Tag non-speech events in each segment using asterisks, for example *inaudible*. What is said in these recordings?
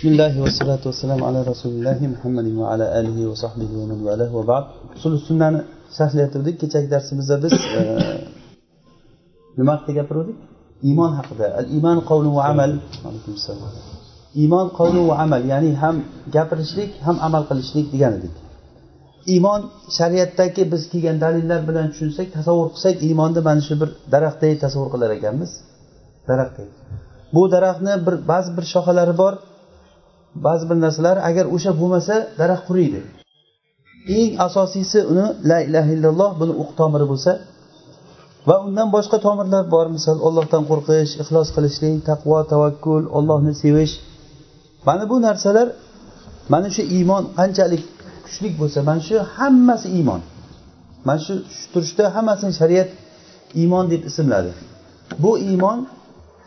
bismillahi vassalatu vassalam ala rasulillahi muhammadin va ala alihi va sahbihi va man valah va ba'd. Usul sunnani sharhlayotgandik kechagi darsimizda biz e, nima haqida gapiruvdik iymon haqida. Al iymon qavlu va amal. Alaykum iymon qavlu va amal ya'ni ham gapirishlik ham amal qilishlik degan edik. Iymon shariatdagi biz kelgan dalillar bilan tushunsak tasavvur qilsak iymonni mana shu bir daraxtday tasavvur qilar ekanmiz. Daraxtday bu daraxtni bir ba'zi bir shoxalari bor ba'zi bir narsalar agar o'sha bo'lmasa daraxt quriydi. Eng asosiysi uni la ilaha illalloh buni o'q tomiri bo'lsa va undan boshqa tomirlar bor. Misol ollohdan qo'rqish ixlos qilishlik taqvo tavakkul ollohni sevish. Mana bu narsalar mana shu iymon qanchalik kuchli bo'lsa mana shu hammasi iymon. Mana shu turishda hammasini shariat iymon deb ismladi. Bu iymon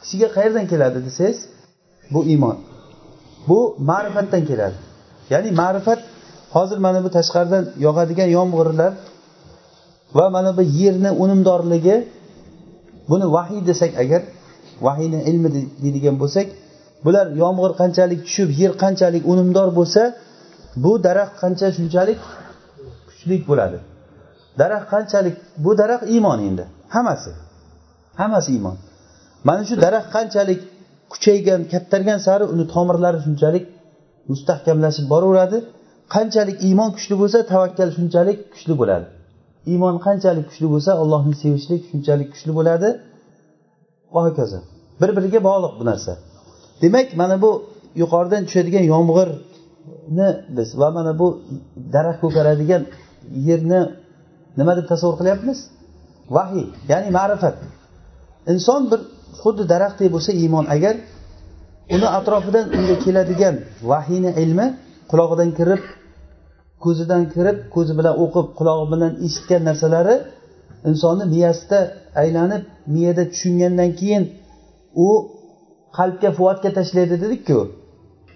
kishiga qayerdan keladi desangiz bu iymon. Bu ma'rifatdan keladi. Ya'ni ma'rifat hozir mana bu tashqaridan yog'adigan yomg'irlar va mana bu yerni unumdorligi buni vahiy desak agar vahiyni ilmi deydigan bo'lsak bular yomg'ir qanchalik tushib yer qanchalik unumdor bo'lsa bu daraxt qancha shunchalik kuchli bo'ladi. Daraxt qanchalik bu daraxt iymon endi. Hammasi hammasi iymon. Mana shu daraxt qanchalik kuchaygan kattargan sari uni tomirlari shunchalik mustahkamlashib boraveradi. Qanchalik iymon kuchli bo'lsa tavakkal shunchalik kuchli bo'ladi. Iymon qanchalik kuchli bo'lsa allohni sevishlik shunchalik kuchli bo'ladi. Va hokazo. Bir biriga bog'liq bu narsa. Demak mana bu yuqoridan tushadigan yomg'irni biz va mana bu daraxt ko'karadigan yerni nima deb tasavvur qilyapmiz? Vahiy ya'ni ma'rifat. Inson bir xuddi daraxtdek bo'lsa iymon agar uni atrofidan unga keladigan vahiyni ilmi qulog'idan kirib ko'zidan kirib ko'zi bilan o'qib qulog'i bilan eshitgan narsalari insonni miyasida aylanib miyada tushungandan keyin u qalbga fuatga tashlaydi dedikku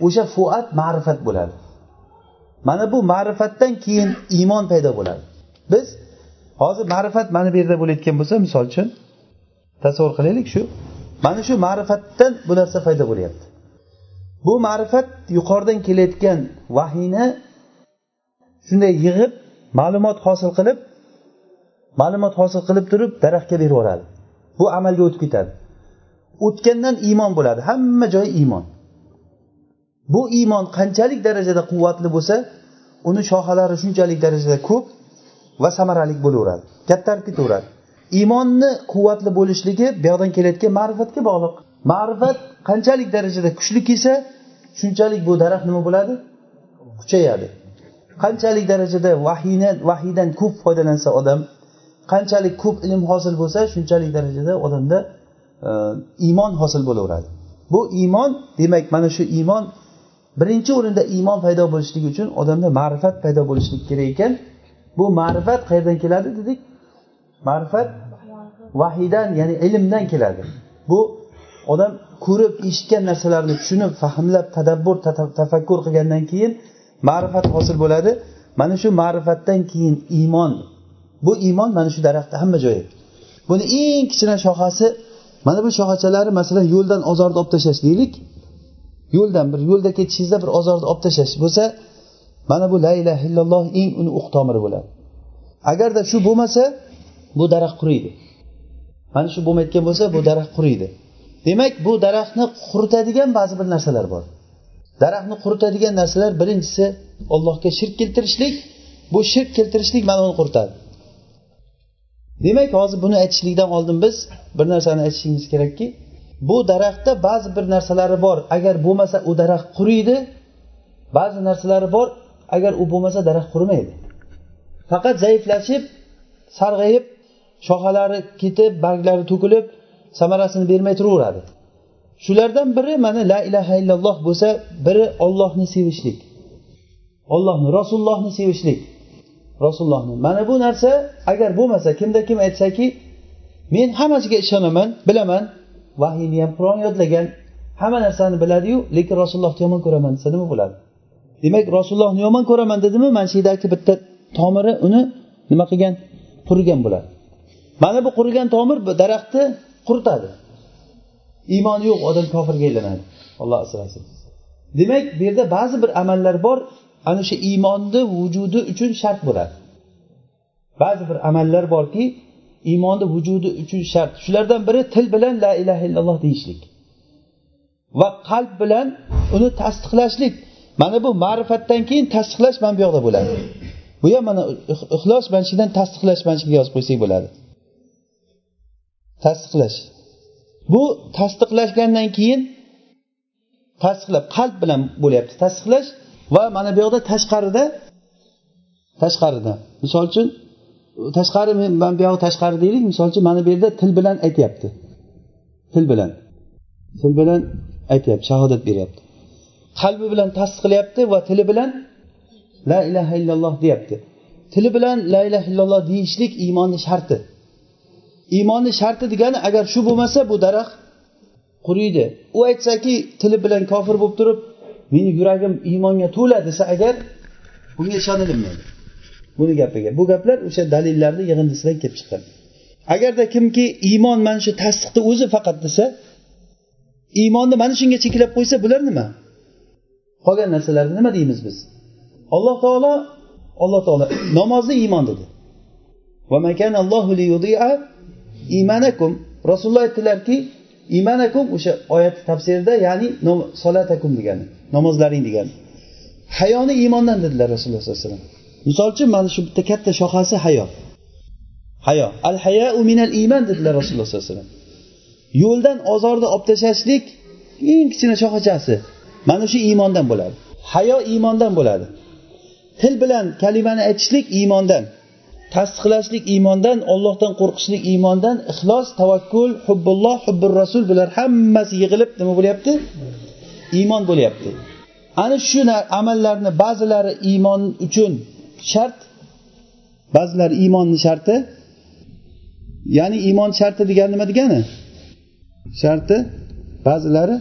o'sha fuat ma'rifat bo'ladi. Mana bu ma'rifatdan keyin iymon paydo bo'ladi. Biz hozir ma'rifat mana bu yerda bo'layotgan bo'lsa misol uchun tasavvur qilaylik shu. Mana shu ma'rifatdan bu narsa paydo bo'lyapti. Bu ma'rifat yuqoridan kelayotgan vahiyni shunday yig'ib ma'lumot hosil qilib ma'lumot hosil qilib turib daraxtga berib yuboradi. Bu amalga o'tib ketadi. O'tgandan iymon bo'ladi. Hamma joyi iymon. Bu iymon qanchalik darajada quvvatli bo'lsa uni shoxalari shunchalik darajada ko'p va samarali bo'laveradi. Kattarib ketaveradi. Iymonni quvvatli bo'lishligi bu yoqdan kelayotgan ma'rifatga bog'liq. Ma'rifat qanchalik darajada kuchli kelsa shunchalik bu daraxt nima bo'ladi? Kuchayadi. Qanchalik darajada vahiyni vahiydan ko'p foydalansa odam qanchalik ko'p ilm hosil bo'lsa shunchalik darajada odamda e, iymon hosil bo'laveradi. Bu iymon demak mana shu iymon birinchi o'rinda iymon paydo bo'lishligi uchun odamda ma'rifat paydo bo'lishligi kerak ekan. Bu ma'rifat qayerdan keladi dedik? Ma'rifat vahiydan ya'ni ilmdan keladi. Bu odam ko'rib eshitgan narsalarni tushunib fahmlab tadabbur tafakkur qilgandan keyin ma'rifat hosil bo'ladi. Mana shu ma'rifatdan keyin iymon. Bu iymon mana shu daraxtni hamma joyi buni eng kichkina shoxasi mana bu shoxachalari masalan yo'ldan ozorni olib tashlash deylik. Yo'ldan bir yo'lda ketishingizda bir ozorni olib tashlash bo'lsa mana bu la ilaha illalloh eng uni o'q tomiri bo'ladi. Agarda shu bo'lmasa bu daraxt quriydi. Mana shu bo'lmayotgan bo'lsa bu daraxt quriydi. Demak bu daraxtni quritadigan ba'zi bir narsalar bor. Daraxtni quritadigan narsalar birinchisi allohga shirk keltirishlik. Bu shirk keltirishlik mana uni quritadi. Demak hozir buni aytishlikdan oldin biz bir narsani aytishimiz kerakki bu daraxtda ba'zi bir narsalari bor. Agar bo'lmasa u daraxt quriydi ba'zi narsalari bor. Agar u bo'lmasa daraxt qurimaydi. Faqat zaiflashib sarg'ayib shoxalari ketib barglari to'kilib samarasini bermay turaveradi. Shulardan biri mana la ilaha illalloh bo'lsa biri ollohni sevishlik. Ollohni rasulullohni sevishlik. Rasulullohni. Mana bu narsa agar bo'lmasa kimda kim aytsaki men hammasiga ishonaman bilaman vahiyni ham qur'on yodlagan hamma narsani biladiyu lekin rasulullohni yomon ko'raman desa nima bo'ladi? Demak rasulullohni yomon ko'raman dedimi? Mana shu yerdagi bitta tomiri uni nima qilgan? Qurigan bo'ladi. Mana bu qurigan tomir daraxtni quritadi. Iymoni yo'q odam kofirga aylanadi. Alloh asrasin. Demak bu yerda ba'zi bir amallar bor. Ana o'sha iymonni vujudi uchun shart bo'ladi. Ba'zi bir amallar borki iymonni vujudi uchun shart. Shulardan biri til bilan la ilaha illalloh deyishlik. Va qalb bilan uni tasdiqlashlik. Mana bu ma'rifatdan keyin tasdiqlash mana bu yoqda bo'ladi. Bu ham mana ixlos mana shu yerdan tasdiqlash mana shu yerga yozib qo'ysak bo'ladi. Tasdiqlash. Bu tasdiqlashgandan keyin tasdiqlab qalb bilan bo'lyapti. Tasdiqlash va mana bu yoqda tashqarida tashqarida. Misol uchun tashqari mana bu yog'i tashqari deylik misol uchun mana bu yerda til bilan aytyapti. Til bilan. Til bilan aytyapti shahodat beryapti. Qalbi bilan tasdiqlayapti va tili bilan la ilaha illalloh deyapti. Tili bilan la ilaha illalloh deyishlik iymonni sharti. Iymonni sharti degani agar shu bo'lmasa bu daraxt quriydi. U aytsaki tili bilan kofir bo'lib turib meni yuragim iymonga to'la desa agar bunga ishonilmaydi buni gapiga. Bu gaplar o'sha dalillarni yig'indisidan kelib chiqqan. Agarda kimki iymon mana shu tasdiqni o'zi faqat desa iymonni mana shunga cheklab qo'ysa bular nima qolgan narsalarni nima deymiz biz? Alloh taolo alloh taolo namozni iymon dedi. Imanakum. Rasululloh aytdilarki imanakum o'sha oyat tafsirida ya'ni solatakum degani namozlaring degani. Hayoni iymondan dedilar rasululloh sollallohu alayhi vasallam. Misol uchun mana shu bitta katta shoxasi hayo. Hayo. Al hayau minal iymon dedilar rasululloh sollallohu alayhi vasallam. Yo'ldan ozorni olib tashlashlik eng kichkina shoxachasi. Mana shu iymondan bo'ladi. Hayo iymondan bo'ladi. Til bilan kalimani aytishlik iymondan. Tasdiqlashlik iymondan ollohdan qo'rqishlik iymondan ixlos tavakkul hubbulloh hubbur rasul bular hammasi yig'ilib nima bo'lyapti? Iymon bo'lyapti. Ana shu amallarni ba'zilari iymon uchun shart ba'zilari iymonni sharti. Ya'ni iymon sharti degani nima degani? Sharti ba'zilari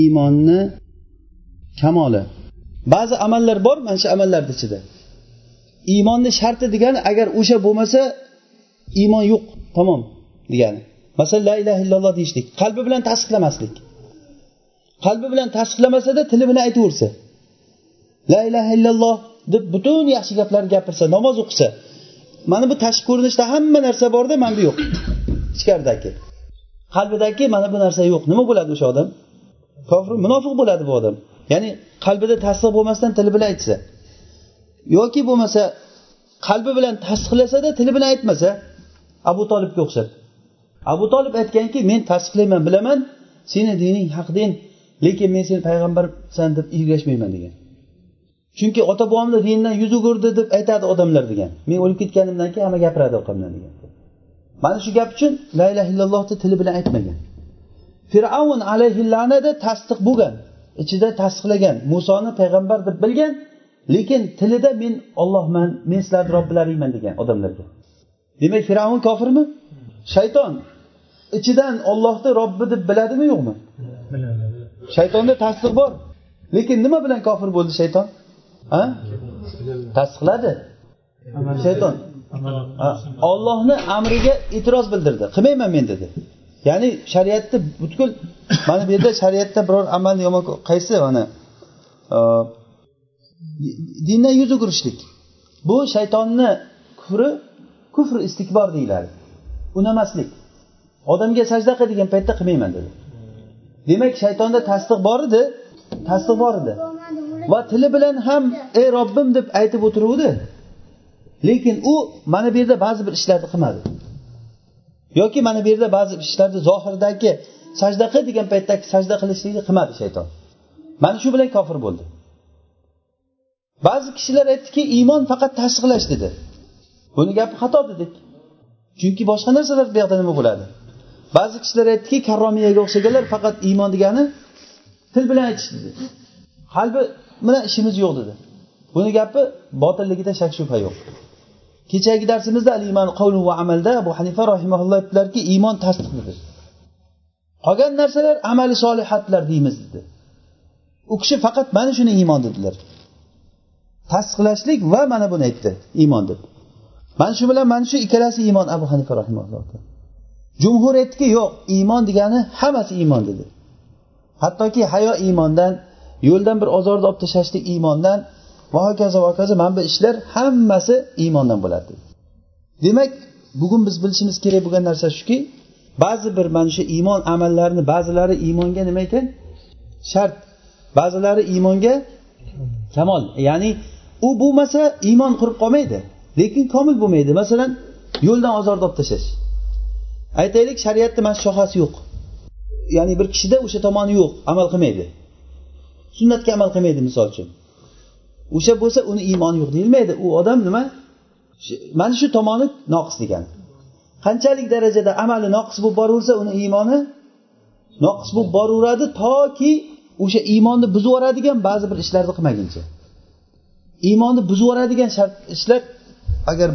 iymonni kamoli. Ba'zi amallar bor mana shu amallarni ichida? Iymonni sharti degani agar o'sha bo'lmasa iymon yo'q tamom degani. Masalan la ilaha illalloh deyishlik qalbi bilan tasdiqlamaslik. Qalbi bilan tasdiqlamasada tili bilan aytaversa la ilaha illalloh deb butun yaxshi gaplarni gapirsa namoz o'qisa mana bu tashqi ko'rinishda hamma narsa borda mana bu yo'q. Ichkaridagi. Qalbidagi mana bu narsa yo'q. Nima bo'ladi o'sha odam? Kofir munofiq bo'ladi bu odam. Ya'ni qalbida tasdiq bo'lmasdan tili bilan aytsa. Yoki bo'lmasa qalbi bilan tasdiqlasada tili bilan aytmasa abu tolibga o'xshab. Abu tolib aytganki men tasdiqlayman bilaman seni dining haq din lekin men seni payg'ambarsan deb ergashmayman degan. Chunki ota bobomni dindan yuz o'girdi deb aytadi odamlar degan. Men o'lib ketganimdan keyin hamma gapiradi orqamdan degan. Mana shu gap uchun la illaha illallohni tili bilan aytmagan. Fir'avn alayhi la'nada tasdiq bo'lgan ichida tasdiqlagan musoni payg'ambar deb bilgan lekin tilida men ollohman men sizlarni robbilaringman degan odamlarga. Demak fir'avn kofirmi? Shayton. Ichidan ollohni robbi deb biladimi yo'qmi? Shaytonda tasdiq bor. Lekin nima bilan kofir bo'ldi shayton? Ha? Tasdiqladi. Shayton. Ollohni amriga e'tiroz bildirdi. Qilmayman men dedi. Ya'ni shariatni butkul mana bu yerda shariatda biror amalni yomon qaysi mana dindan yuz o'girishlik. Bu shaytonni kufri kufr istikbor deyiladi. Unamaslik odamga sajda qil degan paytda qilmayman dedi. Demak shaytonda tasdiq bor edi. Tasdiq bor edi. Va tili bilan ham ey robbim deb aytib o'tiruvdi. Lekin u mana bu yerda ba'zi bir ishlarni qilmadi. Yoki mana bu yerda ba'zi ishlarni zohirdagi sajda qil degan paytdagi sajda qilishlikni qilmadi shayton. Mana shu bilan kofir bo'ldi. Ba'zi kishilar aytdiki iymon faqat tasdiqlash dedi. Buni gapi xato dedik. Chunki boshqa narsalar bu yoqda nima bo'ladi? Ba'zi kishilar aytdiki karromiyaga o'xshaganlar faqat iymon degani til bilan aytish dedi. Qalbi bilan ishimiz yo'q dedi. Buni gapi botilligida shak shubha yo'q. Kechagi darsimizda al iymon qavlu va amalda abu hanifa rahimaulloh aytdilarki iymon tasdiq dedi qolgan narsalar amali solihatlar deymiz dedi. U kishi faqat mana shuni iymon dedilar. Tasdiqlashlik va mana buni aytdi iymon deb. Mana shu bilan mana shu ikkalasi iymon. Abu hanifa rahimalloh jumhur aytdiki yo'q iymon degani hammasi iymon dedi. Hattoki hayo iymondan yo'ldan bir ozorni olib tashlashlik iymondan va hokazo va hokazo mana bu ishlar hammasi iymondan bo'ladi demak bugun biz bilishimiz kerak bo'lgan narsa shuki ba'zi bir mana shu iymon amallarini ba'zilari iymonga nima ekan shart. Ba'zilari iymonga kamol. Ya'ni u bo'lmasa iymon qurib qolmaydi lekin komil bo'lmaydi. Masalan yo'ldan ozorni olib tashlash. Aytaylik shariatda mana shu shohasi yo'q. Ya'ni bir kishida o'sha tomoni yo'q amal qilmaydi. Sunnatga amal qilmaydi misol uchun. O'sha bo'lsa uni iymoni yo'q deyilmaydi. U odam nima? Mana shu tomoni noqis degani qanchalik darajada amali noqis bo'lib boraversa uni iymoni noqis bo'lib boraveradi toki o'sha iymonni buzib yuboradigan ba'zi bir ishlarni qilmaguncha. Iymonni buzib yuboradigan ishlar agar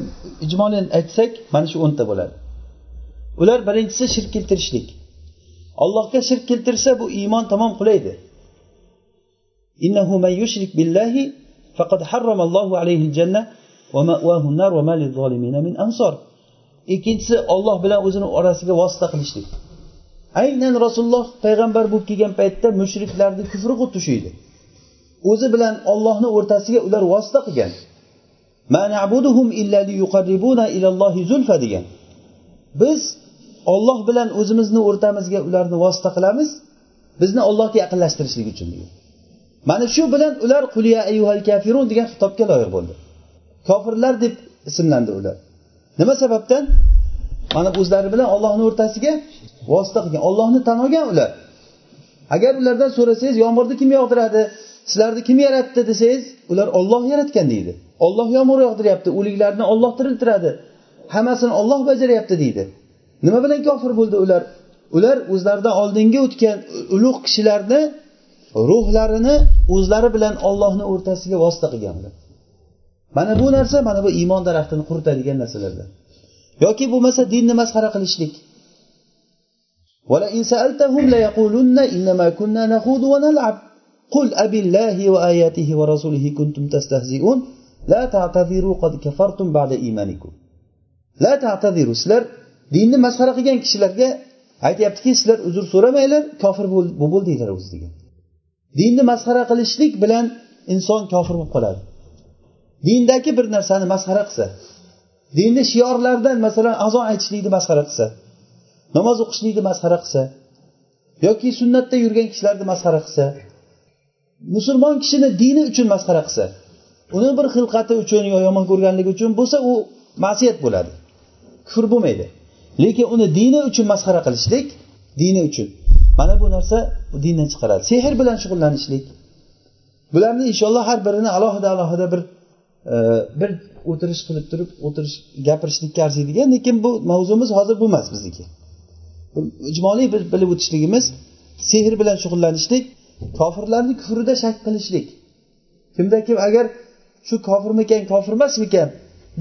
ijmolan aytsak mana shu o'nta bo'ladi. Ular birinchisi shirk keltirishlik. Allohga shirk keltirsa bu iymon tamom qulaydi ikkinchisi olloh bilan o'zini orasiga vosita qilishlik. Aynan rasululloh payg'ambar bo'lib kelgan paytda mushriklarni kufri xuddi shu edi. O'zi bilan ollohni o'rtasiga ular vosita qilgan. Degan. Biz olloh bilan o'zimizni o'rtamizga ularni vosita qilamiz bizni ollohga yaqinlashtirishlik uchun mana shu bilan ular quliya ayyuhal kafirun degan xitobga loyiq bo'ldi. Kofirlar deb ismlandi ular. Nima sababdan? Mana o'zlari bilan ollohni o'rtasiga vosita qilgan ollohni tan olgan ular. Agar ulardan so'rasangiz yomg'irni kim yog'diradi? Sizlarni kim yaratdi desangiz ular olloh yaratgan deydi. Olloh yomg'ir yog'diryapti o'liklarni olloh tiriltiradi. Hammasini olloh bajaryapti deydi. Nima bilan kofir bo'ldi ular? Ular o'zlaridan oldingi o'tgan ulug' kishilarni ruhlarini o'zlari bilan ollohni o'rtasiga vosita qilganlar. Mana bu narsa mana bu iymon daraxtini quritadigan narsalardan. Yoki bo'lmasa dinni masxara qilishlik. قل أبي الله وآياته ورسوله كنتم تستهزئون لا تعتذروا قد كفرتم بعد إيمانكم لا تعتذروا sizlar dinni masxara qilgan kishilarga aytyaptiki sizlar uzr so'ramanglar kofir bo'ldinglar o'zi degan dinni masxara qilishlik bilan inson kofir bo'lib qoladi dindagi bir narsani masxara qilsa dinni shiorlaridan masalan azon aytishlikni masxara qilsa namoz o'qishlikni masxara qilsa yoki sunnatda yurgan kishilarni masxara qilsa musulmon kishini dini uchun masxara qilsa uni bir xilqati uchun yo yomon ko'rganligi uchun bo'lsa u ma'siyat bo'ladi. Kufr bo'lmaydi. Lekin uni dini uchun masxara qilishlik dini uchun. Mana bu narsa dindan chiqaradi. Sehr bilan shug'ullanishlik. Bularni inshaalloh har birini alohida alohida bir e, bir o'tirish qilib turib o'tirish gapirishlikka arziydigan lekin bu mavzumiz hozir bu emas bizniki. Ijmoliy bir bilib o'tishligimiz sehr bilan shug'ullanishlik kofirlarni kufrida shak qilishlik. Kimda kim agar shu kofirmikan kofir emasmikan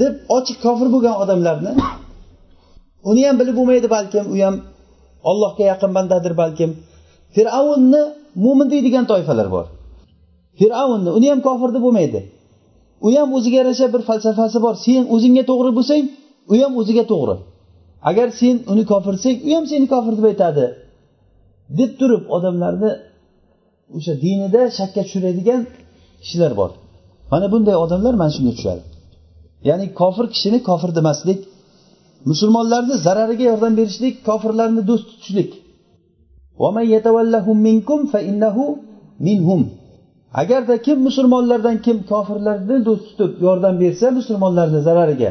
deb ochiq kofir bo'lgan odamlarni uni ham bilib bo'lmaydi balkim u ham ollohga yaqin bandadir balkim. Fir'avnni mo'min deydigan toifalar bor. Fir'avnni uni ham kofir deb bo'lmaydi. U ham o'ziga yarasha bir falsafasi bor. Sen o'zingga to'g'ri bo'lsang u ham o'ziga to'g'ri. Agar sen uni kofirsang u ham seni kofir deb aytadi deb turib odamlarni o'sha dinida shakka tushiradigan kishilar bor. Mana bunday odamlar mana shunga tushadi. Ya'ni kofir kishini kofir demaslik musulmonlarni zarariga yordam berishlik kofirlarni do'st tutishlik. Agarda kim musulmonlardan kim kofirlarni do'st tutib yordam bersa musulmonlarni zarariga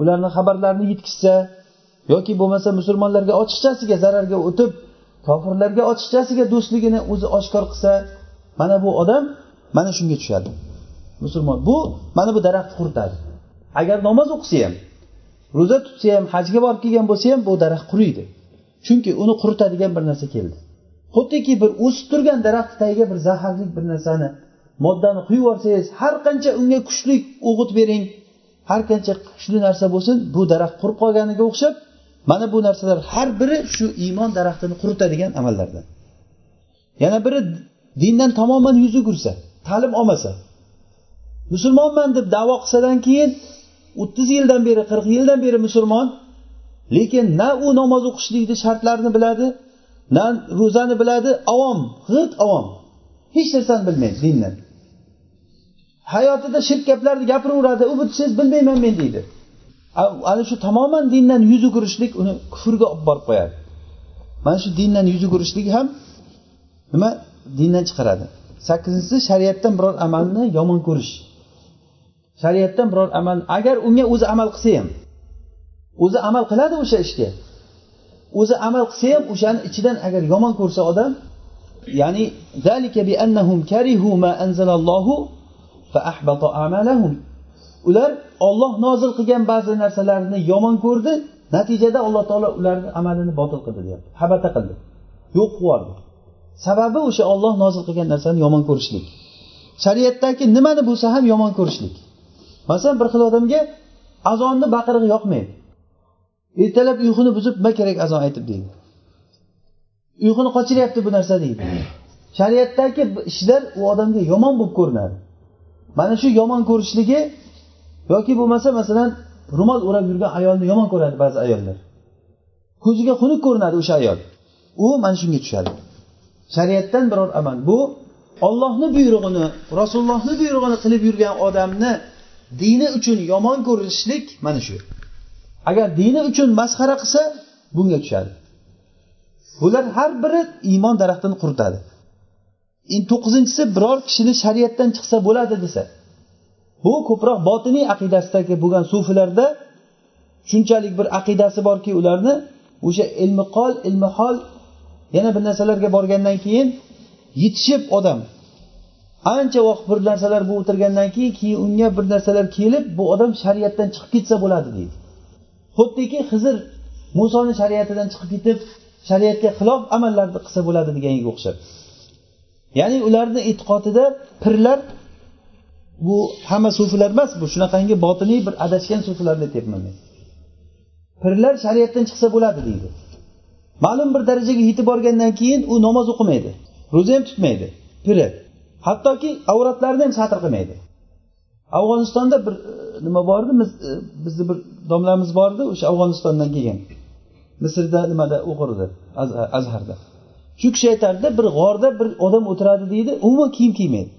ularni xabarlarini yetkazsa yoki bo'lmasa musulmonlarga ochiqchasiga zararga o'tib kofirlarga ochiqchasiga do'stligini o'zi oshkor qilsa mana bu odam mana shunga tushadi. Musulmon bu mana bu daraxt quritadi agar namoz o'qisa ham ro'za tutsa ham hajga borib kelgan bo'lsa ham bu daraxt quriydi. Chunki uni quritadigan bir narsa keldi. Xuddiki bir o'sib turgan daraxt tagiga bir zaharli bir narsani moddani quyib yuborsangiz har qancha unga kuchli o'g'it bering har qancha kuchli narsa bo'lsin bu daraxt qurib qolganiga o'xshab mana bu narsalar har biri shu iymon daraxtini quritadigan amallardan. Yana biri dindan tamoman yuz o'girsa ta'lim olmasa. Musulmonman deb davo qilsadan keyin o'ttiz yildan beri qirq yildan beri musulmon lekin na u namoz o'qishlikni shartlarini biladi na ro'zani biladi avom g'it avom. Hech narsani bilmaydi dindan. Hayotida shirk gaplarni gapiraveradi u siz bilmayman men deydi. Ana shu tamoman dindan yuz o'girishlik uni kufrga olib borib qo'yadi. Mana shu dindan yuz o'girishlik ham nima? Dindan chiqaradi. Sakkizinchisi shariatdan biror amalni yomon ko'rish. Shariatdan biror amal agar unga o'zi amal qilsa ham o'zi amal qiladi o'sha ishga. O'zi amal qilsa ham o'shani ichidan agar yomon ko'rsa odam ya'ni ular olloh nozil qilgan ba'zi narsalarni yomon ko'rdi natijada alloh taolo ularni amalini botil qildi deyapti. Habata qildi. Yo'q qilib yubordi sababi o'sha olloh nozil qilgan narsani yomon ko'rishlik. Shariatdagi nimani bo'lsa ham yomon ko'rishlik. Masalan bir xil odamga azonni baqirig'i yoqmaydi. Ertalab uyquni buzib nima kerak azon? aytib deydi. Uyquni qochiryapti bu narsa deydi. *clears throat* Shariatdagi ishlar u odamga yomon bo'lib ko'rinadi. Mana shu yomon ko'rishligi yoki bo'lmasa masalan ro'mol o'rab yurgan ayolni yomon ko'radi ba'zi ayollar. Ko'ziga xunuk ko'rinadi o'sha ayol. U mana shunga tushadi. Shariatdan biror amal. Bu ollohni buyrug'ini rasulullohni buyrug'ini qilib yurgan odamni dini uchun yomon ko'rishlik mana shu. Agar dini uchun masxara qilsa bunga tushadi. Bular har biri iymon daraxtini quritadi. Endi to'qqizinchisi biror kishini shariatdan chiqsa bo'ladi desa. Bu ko'proq botiniy aqidasidagi bo'lgan sufilarda shunchalik bir aqidasi borki ularni o'sha ilmi qol ilmi hol yana bir narsalarga borgandan keyin yetishib odam. Ancha vaqt bir narsalar bo'lib o'tirgandan keyin keyin unga bir narsalar kelib bu odam shariatdan chiqib ketsa bo'ladi deydi. Xuddiki hizr musoni shariatidan chiqib ketib shariatga xilof amallarni qilsa bo'ladi deganga o'xshab. Ya'ni ularni e'tiqodida pirlar bu hamma sufilar emas bu shunaqangi botiniy bir adashgan sufilarni aytyapman men. Pirlar shariatdan chiqsa bo'ladi deydi. Ma'lum bir darajaga yetib borgandan keyin u namoz o'qimaydi ro'za ham tutmaydi piri. Hattoki avratlarini ham satr qilmaydi. Afg'onistonda bir e, nima bor edi bizni bir domlamiz bor edi o'sha afg'onistondan kelgan. Misrda nimada o'qirdi? Azharda. Shu kishi aytardi bir g'orda bir odam o'tiradi deydi umuman kiyim kiymaydi.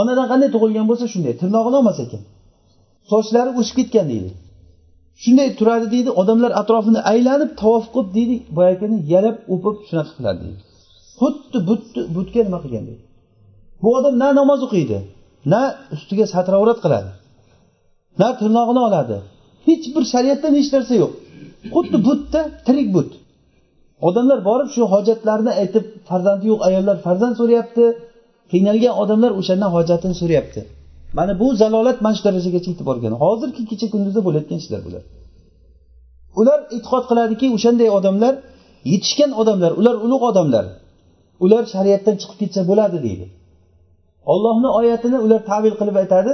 Onadan qanday tug'ilgan bo'lsa shunday tirnog'ini olmas ekan. Sochlari o'sib ketgan deydi. Shunday turadi deydi odamlar atrofini aylanib tavof qilib deydi boyagini yalab o'pib shunaqa qiladi deydi. Xuddi butni butga nima qilgan deydi. Bu odam na namoz o'qiydi na ustiga satravrat qiladi na tirnog'ini oladi. Hech bir shariatdan hech narsa yo'q. Xuddi butda tirik but. Odamlar borib shu hojatlarini aytib farzandi yo'q ayollar farzand so'rayapti qiynalgan odamlar o'shandan hojatini so'rayapti. Mana bu zalolat mana shu darajagacha yetib borgan hozirgi kecha kunduzda bo'layotgan ishlar bular. Ular e'tiqod qiladiki o'shanday odamlar yetishgan odamlar ular ulug' odamlar. Ular shariatdan chiqib ketsa bo'ladi deydi. Ollohni oyatini ular tavil qilib aytadi.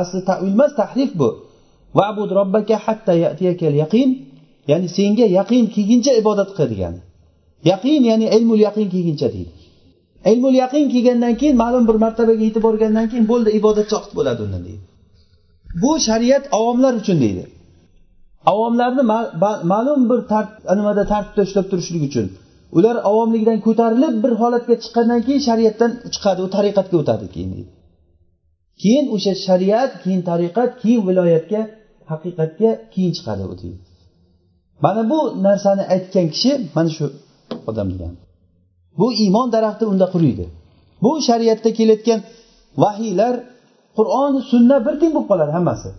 Asli tavil emas tahrif bu. Vabud robbaka hatta yaqin. Ya'ni senga yaqin kelguncha ibodat qil degani yaqin ya'ni ilmul yaqin kelguncha deydi. Ilmul yaqin kelgandan keyin ma'lum bir martabaga yetib borgandan keyin bo'ldi ibodatchi vaqt bo'ladi undan deydi. Bu shariat avomlar uchun deydi. Avomlarni ma'lum bir nimada tartibda ushlab turishlik uchun. Ular avomlikdan ko'tarilib bir holatga chiqqandan keyin shariatdan chiqadi u tariqatga o'tadi keyin deydi. Keyin o'sha shariat keyin tariqat keyin viloyatga haqiqatga keyin chiqadi u deydi. Mana bu narsani aytgan kishi mana shu odam degani bu iymon daraxti unda quriydi bu shariatda kelayotgan vahiylar qur'on sunna birdek bo'lib qoladi hammasi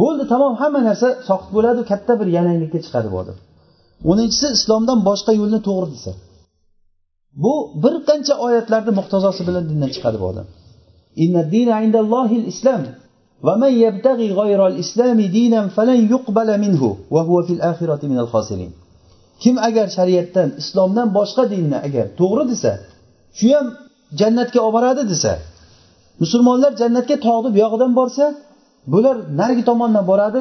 bo'ldi tamom hamma narsa soqit bo'ladi katta bir yananglikka chiqadi bu odam o'ninchisi islomdan boshqa yo'lni to'g'ri desa bu bir qancha oyatlarni muqtazosi bilan dindan chiqadi bu odam islom ومن يبتغي غير الإسلام دينا فلن يقبل منه وهو في الآخرة من الخاسرين kim agar shariatdan islomdan boshqa dinni agar to'g'ri desa shu ham jannatga olib boradi desa musulmonlar jannatga tog'ni buyog'idan borsa bular narigi tomondan boradi.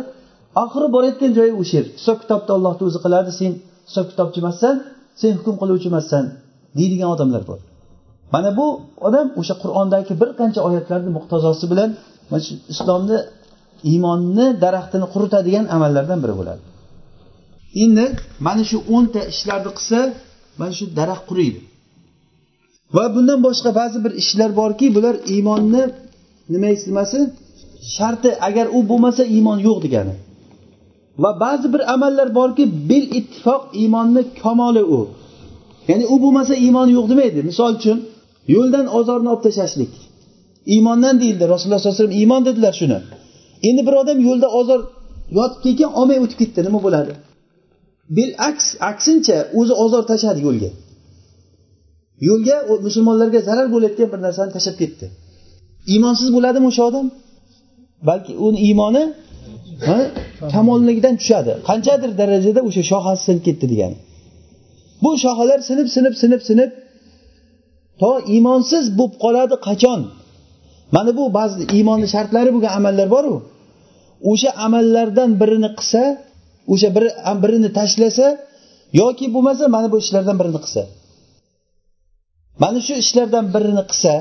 Oxiri borayotgan joyi o'sha yer hisob kitobni ollohni o'zi qiladi sen hisob kitobchi emassan sen hukm qiluvchi emassan deydigan odamlar bor. Mana bu odam o'sha qur'ondagi bir qancha oyatlarni muqtazosi bilan mana shu islomni iymonni daraxtini quritadigan amallardan biri bo'ladi. Endi mana shu o'nta ishlarni qilsa mana shu daraxt quriydi. Va bundan boshqa ba'zi bir ishlar borki bular iymonni nima nimasi sharti agar u bo'lmasa iymon yo'q degani. Va ba'zi bir amallar borki bil ittifoq iymonni kamoli u. Ya'ni u bo'lmasa iymon yo'q demaydi. Misol uchun yo'ldan ozorni olib tashlashlik. Iymondan deyildi rasululloh sollallohu alayhi vasallam iymon dedilar shuni. Endi bir odam yo'lda ozor yotib kelgan olmay o'tib ketdi nima bo'ladi? Bil aks aksincha o'zi ozor tashladi yo'lga. Yo'lga musulmonlarga zarar bo'layotgan bir narsani tashlab ketdi. Iymonsiz bo'ladimi o'sha odam? Balki uni iymoni kamolligidan tushadi. Qanchadir darajada o'sha shohasi sinib ketdi degani. Bu shoxalar sinib sinib sinib sinib to iymonsiz bo'lib qoladi qachon? Mana bu ba'zi iymonni shartlari bo'lgan amallar boru. O'sha amallardan birini qilsa o'sha bir birini tashlasa yoki bo'lmasa mana bu ishlardan birini qilsa. Mana shu ishlardan birini qilsa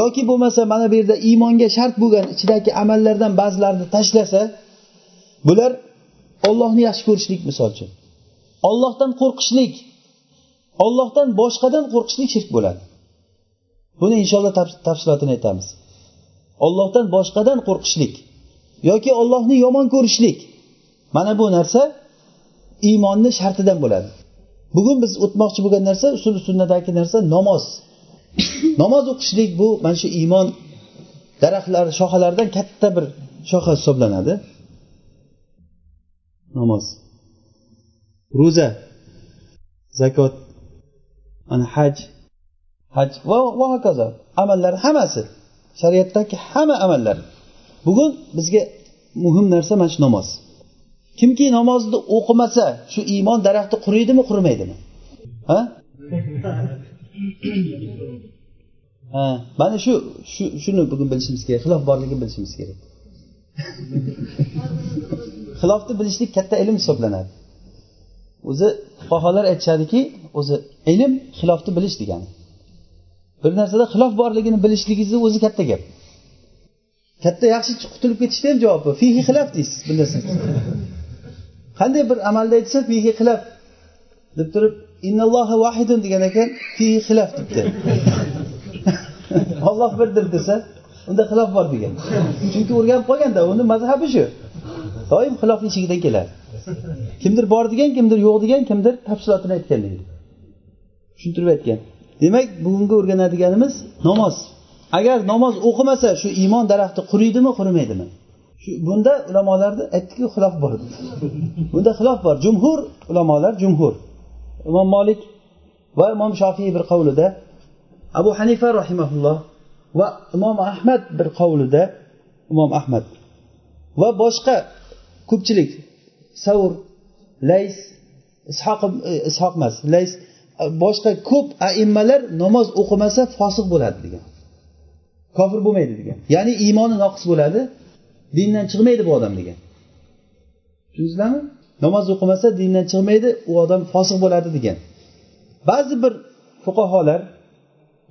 yoki bo'lmasa mana bu yerda iymonga shart bo'lgan ichidagi amallardan ba'zilarini tashlasa bular ollohni yaxshi ko'rishlik misol uchun. Ollohdan qo'rqishlik ollohdan boshqadan qo'rqishlik shirk bo'ladi. Buni inshaalloh tafsilotini aytamiz. Ollohdan boshqadan qo'rqishlik yoki ollohni yomon ko'rishlik mana bu narsa iymonni shartidan bo'ladi. Bugun biz o'tmoqchi bo'lgan narsa usul sunnadagi narsa namoz. Namoz o'qishlik bu mana shu iymon daraxtlari shoxalaridan katta bir shoxa hisoblanadi. Namoz. Ro'za. Zakot. Ana haj. Haj. Va va hokazo. Amallar hammasi. Shariatdagi hamma amallar. Bugun bizga muhim narsa mana shu namoz. Kimki namozni o'qimasa shu iymon daraxti quriydimi qurimaydimi? Ha? Ha mana shu shu shuni bugun bilishimiz kerak xilof borligini bilishimiz kerak. *laughs* Xilofni bilishlik katta ilm hisoblanadi. O'zi fuqarolar aytishadiki o'zi ilm xilofni bilish degani. Bir narsada xilof borligini bilishligingizni o'zi katta gap. Katta yaxshi qutulib ketishda ham javobi fihi xilof deysiz bilasiz. Qanday bir amalda aytsa fihi xilaf. Deb turib innallohi vahidun degan ekan fihi xilaf debdi olloh *laughs* birdir desa unda xilof bor degan. Chunki o'rganib qolganda uni mazhabi shu. Doim xilofni ichigidan keladi. Kimdir bor degan kimdir yo'q degan kimdir tafsilotini aytgan deydi tushuntirib aytgan. Demak bugungi o'rganadiganimiz namoz. Agar namoz o'qimasa shu iymon daraxti quriydimi qurimaydimi? Bunda ulamolarni aytdiki xilof bor bunda xilof bor. Jumhur ulamolar jumhur. Imom molik va imom shofiy bir qovlida abu hanifa rahimaulloh va imom ahmad bir qovlida imom ahmad va boshqa ko'pchilik savr lays ishoq ishoq emas lays boshqa ko'p aimmalar namoz o'qimasa fosiq bo'ladi degan. Kofir bo'lmaydi degan. Ya'ni iymoni noqis bo'ladi. Dindan chiqmaydi bu odam degan. Tushundingizlarmi namoz o'qimasa dindan chiqmaydi u odam fosiq bo'ladi degan. Ba'zi bir fuqaholar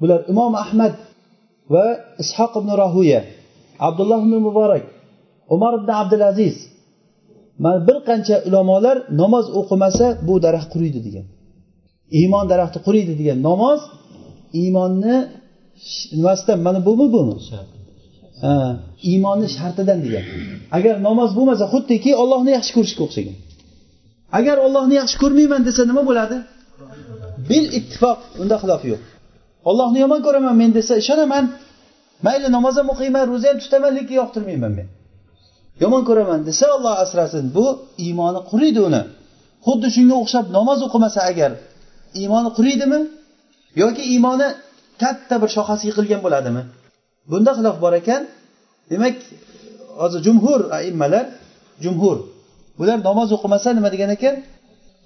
bular imom ahmad va ishoq ibn rohuya abdulloh ibn muborak umar ibn abdulaziz mana bir qancha ulamolar namoz o'qimasa bu daraxt quriydi degan. Iymon daraxti quriydi degan. Namoz iymonni nimasidan mana bumi bumi iymonni shartidan degan agar namoz bo'lmasa xuddiki ollohni yaxshi ko'rishga o'xshagan agar ollohni yaxshi ko'rmayman desa nima bo'ladi? Bil ittifoq unda xilof yo'q. Ollohni yomon ko'raman men desa ishonaman. Mayli namoz ham o'qiyman ro'za ham tutaman lekin yoqtirmayman men. Yomon ko'raman desa olloh asrasin bu iymoni quriydi uni. Xuddi shunga o'xshab namoz o'qimasa agar iymoni quriydimi yoki iymoni katta bir shoxasi yiqilgan bo'ladimi? Bunda xilof bor ekan. Demak hozir jumhur aimmalar jumhur. Bular namoz o'qimasa nima degan ekan?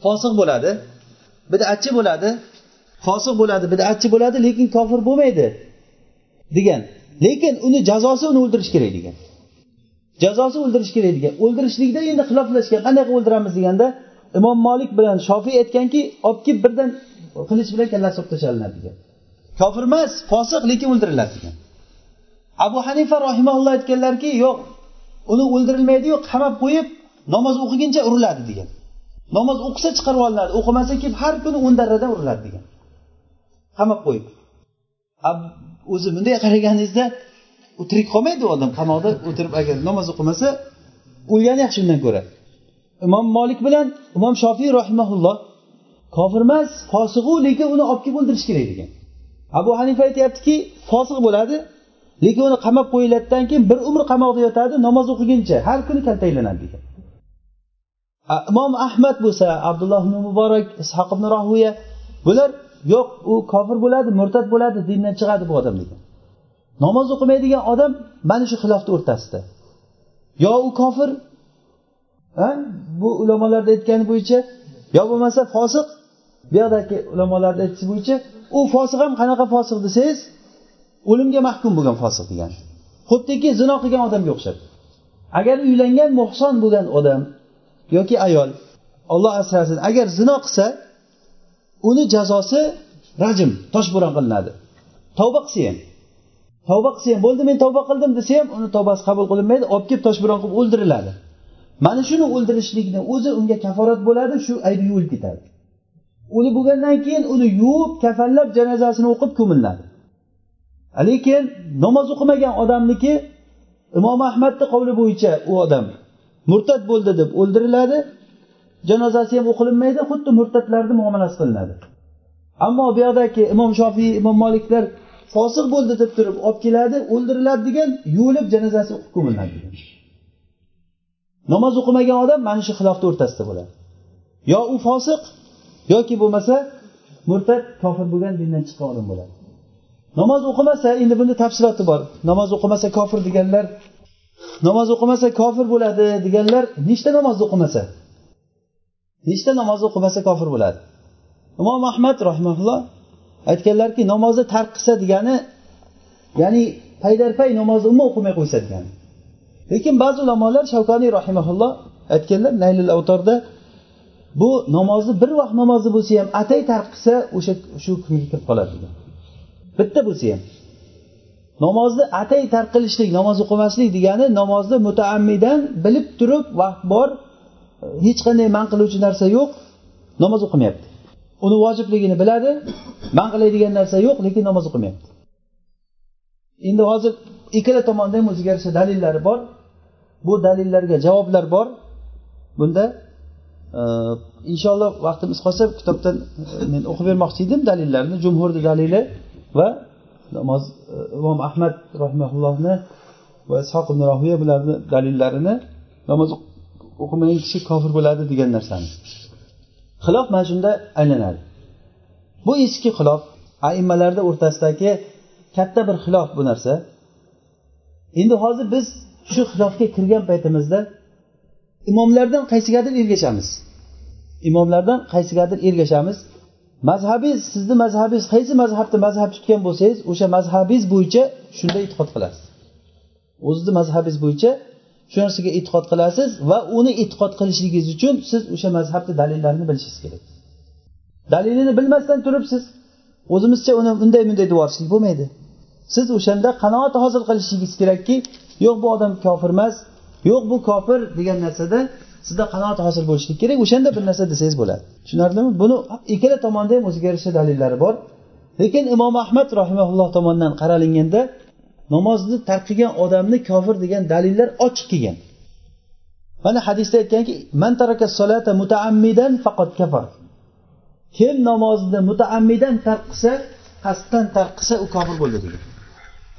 Fosiq bo'ladi bidatchi bo'ladi. Fosiq bo'ladi bidatchi bo'ladi lekin kofir bo'lmaydi degan. Lekin uni jazosi uni o'ldirish kerak degan. Jazosi o'ldirish kerak degan. O'ldirishlikda endi xiloflashgan qanday qilib o'ldiramiz deganda imom molik bilan shofiy aytganki olib kelib birdan qilich bilan kallasi olib tashlanadi degan. Kofir emas fosiq lekin o'ldiriladi degan. Abu hanifa rahimaulloh aytganlarki yo'q uni o'ldirilmaydiyu qamab qo'yib namoz o'qiguncha uriladi degan. Namoz o'qisa chiqarib olinadi o'qimasa kelib har kuni o'n darradan uriladi degan. Qamab qo'yib. O'zi bunday qaraganingizda u tirik qolmaydi u odam qamoqda o'tirib agar namoz o'qimasa o'lgani yaxshi undan ko'ra. Imom molik bilan imom shofiy rahimaulloh kofir emas fosiqu lekin uni olib kelib o'ldirish kerak degan. Abu hanifa aytyaptiki fosiq bo'ladi lekin uni qamab qo'yiladidan keyin bir umr qamoqda yotadi namoz o'qiguncha. Har kuni kaltaklanadi degan imom ahmad bo'lsa abdulloh ibn muborak ishoq ibn rohiya bular yo'q u kofir bo'ladi murtad bo'ladi dindan chiqadi bu odam degan namoz o'qimaydigan odam mana shu xilofni o'rtasida. Yo u kofir bu ulamolarni aytgani bo'yicha yo bo'lmasa fosiq bu yoqdagi ulamolarni aytishi bo'yicha u fosiq ham qanaqa fosiq desangiz o'limga mahkum bo'lgan fosiq degani xuddiki zino qilgan odamga o'xshab. Agar uylangan muhson bo'lgan odam yoki ayol olloh asrasin agar zino qilsa uni jazosi rajm toshbo'ron qilinadi. Tavba qilsa ham. Tavba qilsa ham bo'ldi men tavba qildim desa ham uni tavbasi qabul qilinmaydi olib kelib toshbo'ron qilib o'ldiriladi. Mana shuni o'ldirishlikni o'zi unga kaforat bo'ladi shu aybi yuvilib ketadi. O'lib bo'lgandan keyin uni yuvib kafanlab janozasini o'qib ko'miladi lekin namoz o'qimagan odamniki imom ahmadni qovli bo'yicha u odam murtad bo'ldi deb o'ldiriladi. Janozasi ham o'qilinmaydi xuddi murtadlarni muomalasi qilinadi. Ammo bu yoqdagi imom shofiy imom moliklar fosiq bo'ldi deb turib olib keladi o'ldiriladi degan yuvilib janozasi o'qib ko'miladi degan. Namoz o'qimagan odam mana shu xilofni o'rtasida bo'ladi. Yo u fosiq yoki bo'lmasa murtad kofir bo'lgan dindan chiqqan odam bo'ladi. Namoz o'qimasa endi buni tafsiloti bor. Namoz o'qimasa kofir deganlar namoz o'qimasa kofir bo'ladi deganlar nechta namoz o'qimasa? Nechta namoz o'qimasa kofir bo'ladi? Imom ahmad rahmaulloh aytganlarki namozni tark qilsa degani ya'ni paydarpay namozni umuman o'qimay qo'ysa degani. Lekin ba'zi ulamolar shavkaniy rahimaulloh aytganlar naylil avtorda bu namozni bir vaqt namozi bo'lsa ham atay tark qilsa o'sha shu kunga kirib qoladi degan bitta bo'lsa ham. Namozni atay tark qilishlik namoz o'qimaslik degani namozni mutaammidan bilib turib vaqt bor e, hech qanday man qiluvchi narsa yo'q namoz o'qimayapti. Uni vojibligini biladi man qiladigan narsa yo'q lekin namoz o'qimayapti. Endi hozir ikkala tomonda ham o'ziga yarasha dalillari bor. Bu dalillarga javoblar bor. Bunda e, inshaalloh vaqtimiz qolsa kitobdan e, men o'qib bermoqchi edim dalillarni. Jumhurni dalili va namoz e, imom ahmad rahimaullohni va ishoq ibn rohiya bularni dalillarini namoz o'qimagan kishi kofir bo'ladi degan narsani. Xilof mana shunda aylanadi. Bu eski xilof aimmalarni o'rtasidagi katta bir xilof bu narsa. Endi hozir biz shu xilofga kirgan paytimizda imomlardan qaysigadir ergashamiz. Imomlardan qaysigadir ergashamiz. Mazhabingiz sizni mazhabingiz qaysi mazhabni mazhab tutgan bo'lsangiz o'sha mazhabingiz bo'yicha shunday e'tiqod qilasiz. O'zizni mazhabingiz bo'yicha shu narsaga e'tiqod qilasiz va uni e'tiqod qilishligingiz uchun siz o'sha mazhabni dalillarini bilishingiz kerak. Dalilini bilmasdan turib siz o'zimizcha uni unday bunday deb yuborishlik bo'lmaydi. Siz o'shanda qanoat hosil qilishingiz kerakki yo'q bu odam kofir emas yo'q bu kofir degan narsada sizda qanoat hosil bo'lishi kerak o'shanda bir narsa desangiz bo'ladi. Tushunarlimi? Buni ikkala tomonda ham o'ziga yarasha dalillari bor. Lekin imom ahmad rahimaulloh tomonidan qaralinganda namozni tark qilgan odamni kofir degan dalillar ochiq kelgan. Mana hadisda aytganki man taraka solata mutaammidan faqat kafar. Kim namozni mutaammidan tark qilsa qasddan tark qilsa u kofir bo'ldi degan.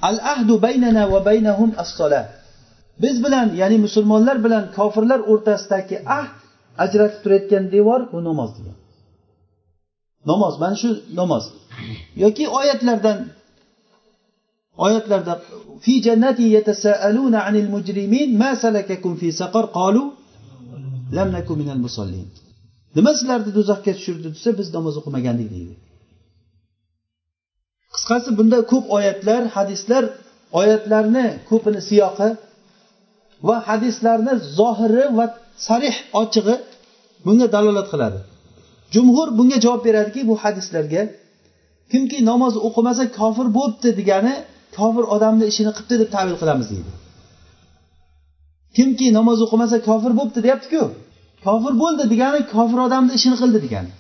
Al ahdu baynana va baynahum as solat biz bilan ya'ni musulmonlar bilan kofirlar o'rtasidagi ahd ajratib turayotgan devor bu namoz degan namoz mana shu namoz. Yoki oyatlardan oyatlarda fi jannati yatasaaluna anil mujrimin ma salakakum fi saqar qalu lam nakum minal musallin. Nima sizlarni do'zaxga tushirdi desa biz namoz o'qimagandik deydi. Qisqasi bunda ko'p oyatlar hadislar oyatlarni ko'pini siyoqi va hadislarni zohiri va sarih ochig'i bunga dalolat qiladi. Jumhur bunga javob beradiki bu hadislarga kimki namoz o'qimasa kofir bo'libdi degani kofir odamni ishini qilibdi deb tavil qilamiz deydi. Kimki namoz o'qimasa kofir bo'libdi deyaptiku. Kofir bo'ldi degani kofir odamni ishini qildi degani.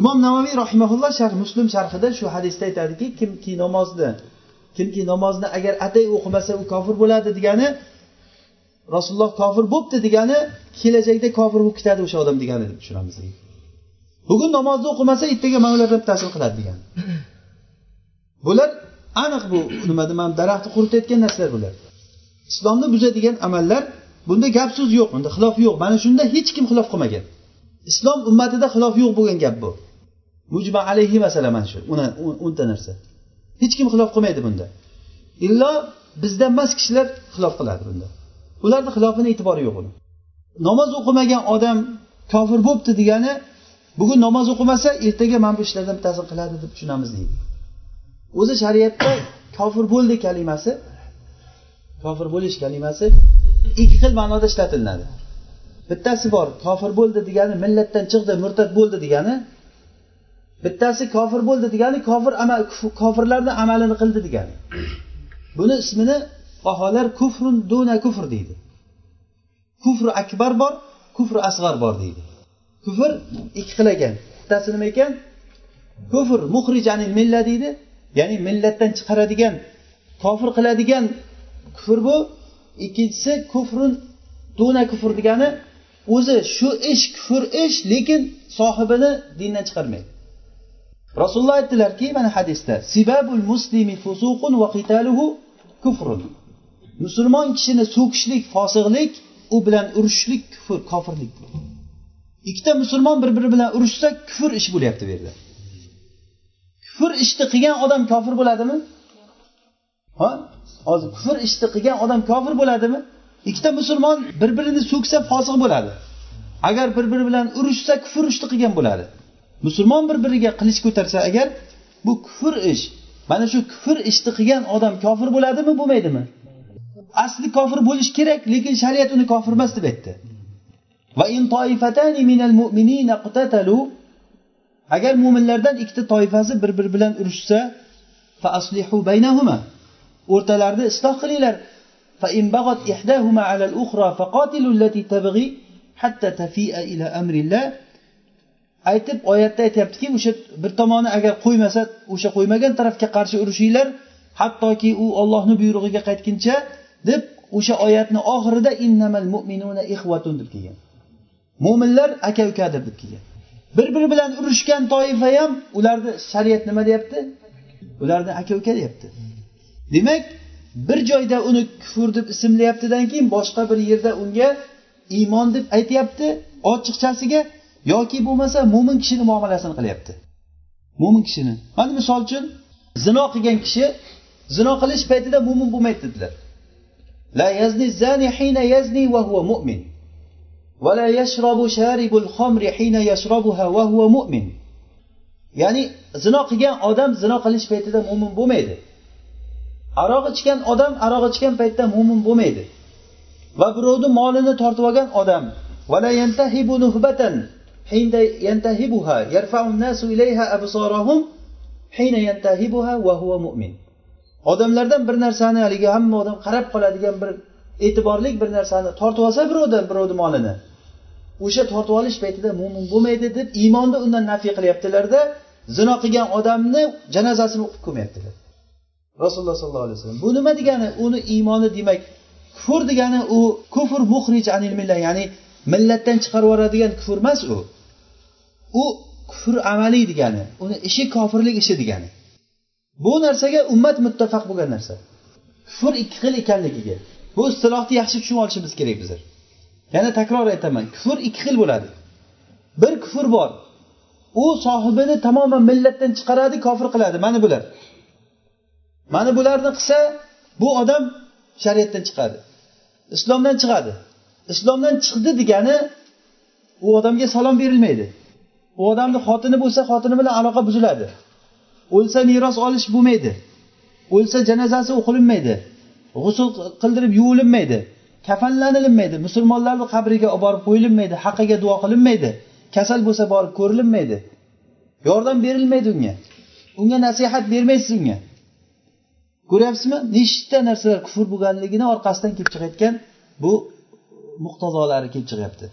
Imom navoiy rahimaulloh sharh muslim sharhida shu hadisda aytadiki kimki namozni kimki namozni agar atay o'qimasa u kofir bo'ladi degani rasululloh kofir bo'libdi degani kelajakda kofir bo'lib ketadi o'sha odam degani deb tushunamiz. Bugun namozni o'qimasa ertaga mana ularga ta'sir qiladi degan bular aniq bu nima deyman daraxtni quritayotgan narsalar bular. Islomni buzadigan amallar bunda gap so'z yo'q unda xilof yo'q. Mana shunda hech kim xilof qilmagan. Islom ummatida xilof yo'q bo'lgan gap bu. Mujma alayhi masala mana shu o'nta narsa. Hech kim xilof qilmaydi bunda. Illo bizdan emas kishilar xilof qiladi bunda. Ularni xilofini e'tibori yo'q uni. Namoz o'qimagan odam kofir bo'libdi degani bugun namoz o'qimasa ertaga mana bu ishlardan bittasini qiladi deb tushunamiz deydi. O'zi shariatda kofir bo'ldi kalimasi kofir bo'lish kalimasi ikki xil ma'noda ishlatilinadi bittasi bor kofir bo'ldi degani millatdan chiqdi murtad bo'ldi degani bittasi kofir bo'ldi degani kofir amal kofirlarni amalini qildi degani. Buni ismini baholar kufrun duna kufr deydi. Kufri akbar bor kufri asg'ar bor deydi. Kufr ikki xil ekan bittasi nima ekan? Kufr muhrijanil milla deydi ya'ni millatdan chiqaradigan kofir qiladigan kufr bu. Ikkinchisi kufrun duna kufr degani o'zi shu ish kufr ish lekin sohibini dindan chiqarmaydi. Rasululloh aytdilarki mana hadisda sibabul muslimi fusuqun va qitaluhu kufrun. Musulmon kishini so'kishlik fosiqlik u bilan urushishlik kufr kofirlik. Ikkita musulmon bir biri bilan urushsa kufr ish bo'lyapti bu yerda. Kufr ishni qilgan odam kofir bo'ladimi? Ha? Hozir kufr ishni qilgan odam kofir bo'ladimi? Ikkita musulmon bir birini so'ksa fosiq bo'ladi. Agar bir biri bilan urushsa kufr ishni qilgan bo'ladi. Musulmon bir biriga qilich ko'tarsa agar bu kufr ish mana shu kufr ishni qilgan odam kofir bo'ladimi bo'lmaydimi? Asli kofir bo'lishi kerak lekin shariat uni kofir emas deb aytdi. Agar mo'minlardan ikkita toifasi bir biri bilan urushsa o'rtalarida isloh qilinglar. Aytib oyatda aytyaptiki o'sha bir tomoni agar qo'ymasa o'sha qo'ymagan tarafga qarshi urushinglar. Hattoki u ollohni buyrug'iga qaytguncha deb o'sha oyatni oxirida innamal mu'minuna ixvatun deb kelgan. Mo'minlar aka ukadir deb kelgan. Bir biri bilan urushgan toifa ham ularni shariat nima deyapti? Ularni aka uka deyapti demak bir joyda uni kufr deb ismlayaptidan keyin boshqa bir yerda unga iymon deb aytyapti ochiqchasiga yoki bo'lmasa mo'min kishini muomalasini qilyapti. Mo'min kishini. Mana misol uchun zino qilgan kishi zino qilish paytida mo'min bo'lmaydi dedilar. لا يزني الزاني حين يزني وهو مؤمن. ولا يشرب شارب الخمر حين يشربها وهو مؤمن. ya'ni zino qilgan odam zino qilish paytida mo'min bo'lmaydi. Aroq ichgan odam aroq ichgan paytda mo'min bo'lmaydi. Va birovni molini tortib olgan odam yantahibuha yarfau nasu ilayha absarahum hina yantahibuha wa huwa mu'min. Odamlardan bir narsani haligi hamma odam qarab qoladigan bir e'tiborlik bir narsani tortib olsa birovdan birovni molini. O'sha tortib olish paytida mo'min bo'lmaydi deb iymonni undan nafiy qilyaptilarda zino qilgan odamni janozasini o'qib ko'rmayaptilar rasululloh sollallohu alayhi vasallam bu nima degani? Uni iymoni demak kufr degani u kufr muhrij anil millah ya'ni millatdan chiqarib yuboradigan kufr emas u. U kufr amaliy degani uni ishi kofirlik ishi degani. Bu narsaga ummat muttafaq bo'lgan narsa. Kufr ikki xil ekanligiga. Bu istilohni yaxshi tushunib olishimiz kerak bizlar. Yana takror aytaman kufr ikki xil bo'ladi. Bir kufr bor. U sohibini tamoman millatdan chiqaradi kofir qiladi. Mana bular. Mana bularni qilsa bu odam shariatdan chiqadi. Islomdan chiqadi. Islomdan chiqdi degani u odamga salom berilmaydi. U odamni xotini bo'lsa xotini bilan aloqa buziladi. O'lsa meros olish bo'lmaydi. O'lsa janozasi o'qilinmaydi. G'usul qildirib yuvilinmaydi. Kafanlanilmaydi musulmonlarni qabriga olib borib qo'yilinmaydi. Haqqiga duo qilinmaydi. Kasal bo'lsa borib ko'rilinmaydi. Yordam berilmaydi unga. Unga nasihat bermaysiz unga. Ko'ryapsizmi? Nechta narsalar kufr bo'lganligini orqasidan kelib chiqayotgan bu muqtazolari kelib chiqyapti.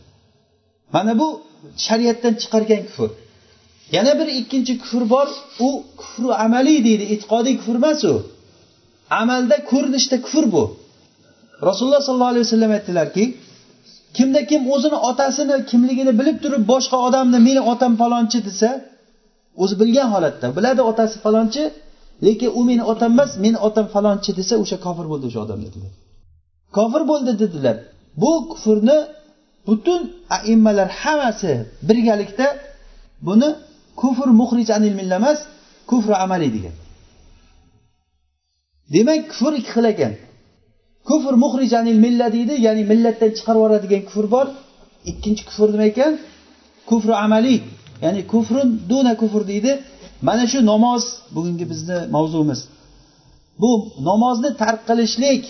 Mana bu shariatdan chiqargan kufr. Yana bir ikkinchi kufr bor. U kufru amaliy deydi. E'tiqodiy kufr emas u. Amalda ko'rinishda kufr bu. Rasululloh sollallohu alayhi vasallam aytdilarki kimda kim o'zini otasini kimligini bilib turib boshqa odamni meni otam falonchi desa o'zi bilgan holatda biladi otasi falonchi lekin u meni otam emas meni otam falonchi desa o'sha kofir bo'ldi o'sha odam dedilar. Kofir bo'ldi dedilar. Bu kufrni butun aimmalar hammasi birgalikda buni kufr muhrij anil milla emas kufri amaliy degan. Demak kufr ikki xil ekan. Kufr muhrij anil milla deydi ya'ni millatdan chiqarib yuboradigan kufr bor. Ikkinchi kufr nima ekan? Kufri amaliy. Ya'ni kufrun duna kufr deydi. Mana shu namoz bugungi bizni mavzumiz. Bu namozni tark qilishlik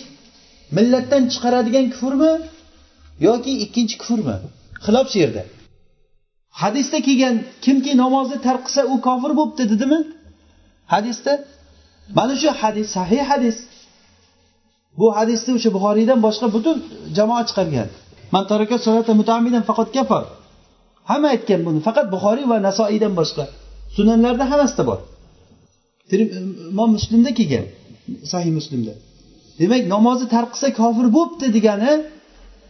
millatdan chiqaradigan kufrmi yoki ikkinchi kufrmi? Xilof shu yerda. Hadisda kelgan kimki namozni tark qilsa u kofir bo'libdi dedimi? Hadisda? Mana shu hadis sahih hadis. Bu hadisni o'sha buxoriydan boshqa butun jamoa chiqargan. Faqat kafar. Hamma aytgan buni. Faqat buxoriy va nasoiydan boshqa. Sunanlarda hammasida bor. Imom muslimda kelgan. Sahih muslimda. Demak namozni tark qilsa kofir bo'libdi degani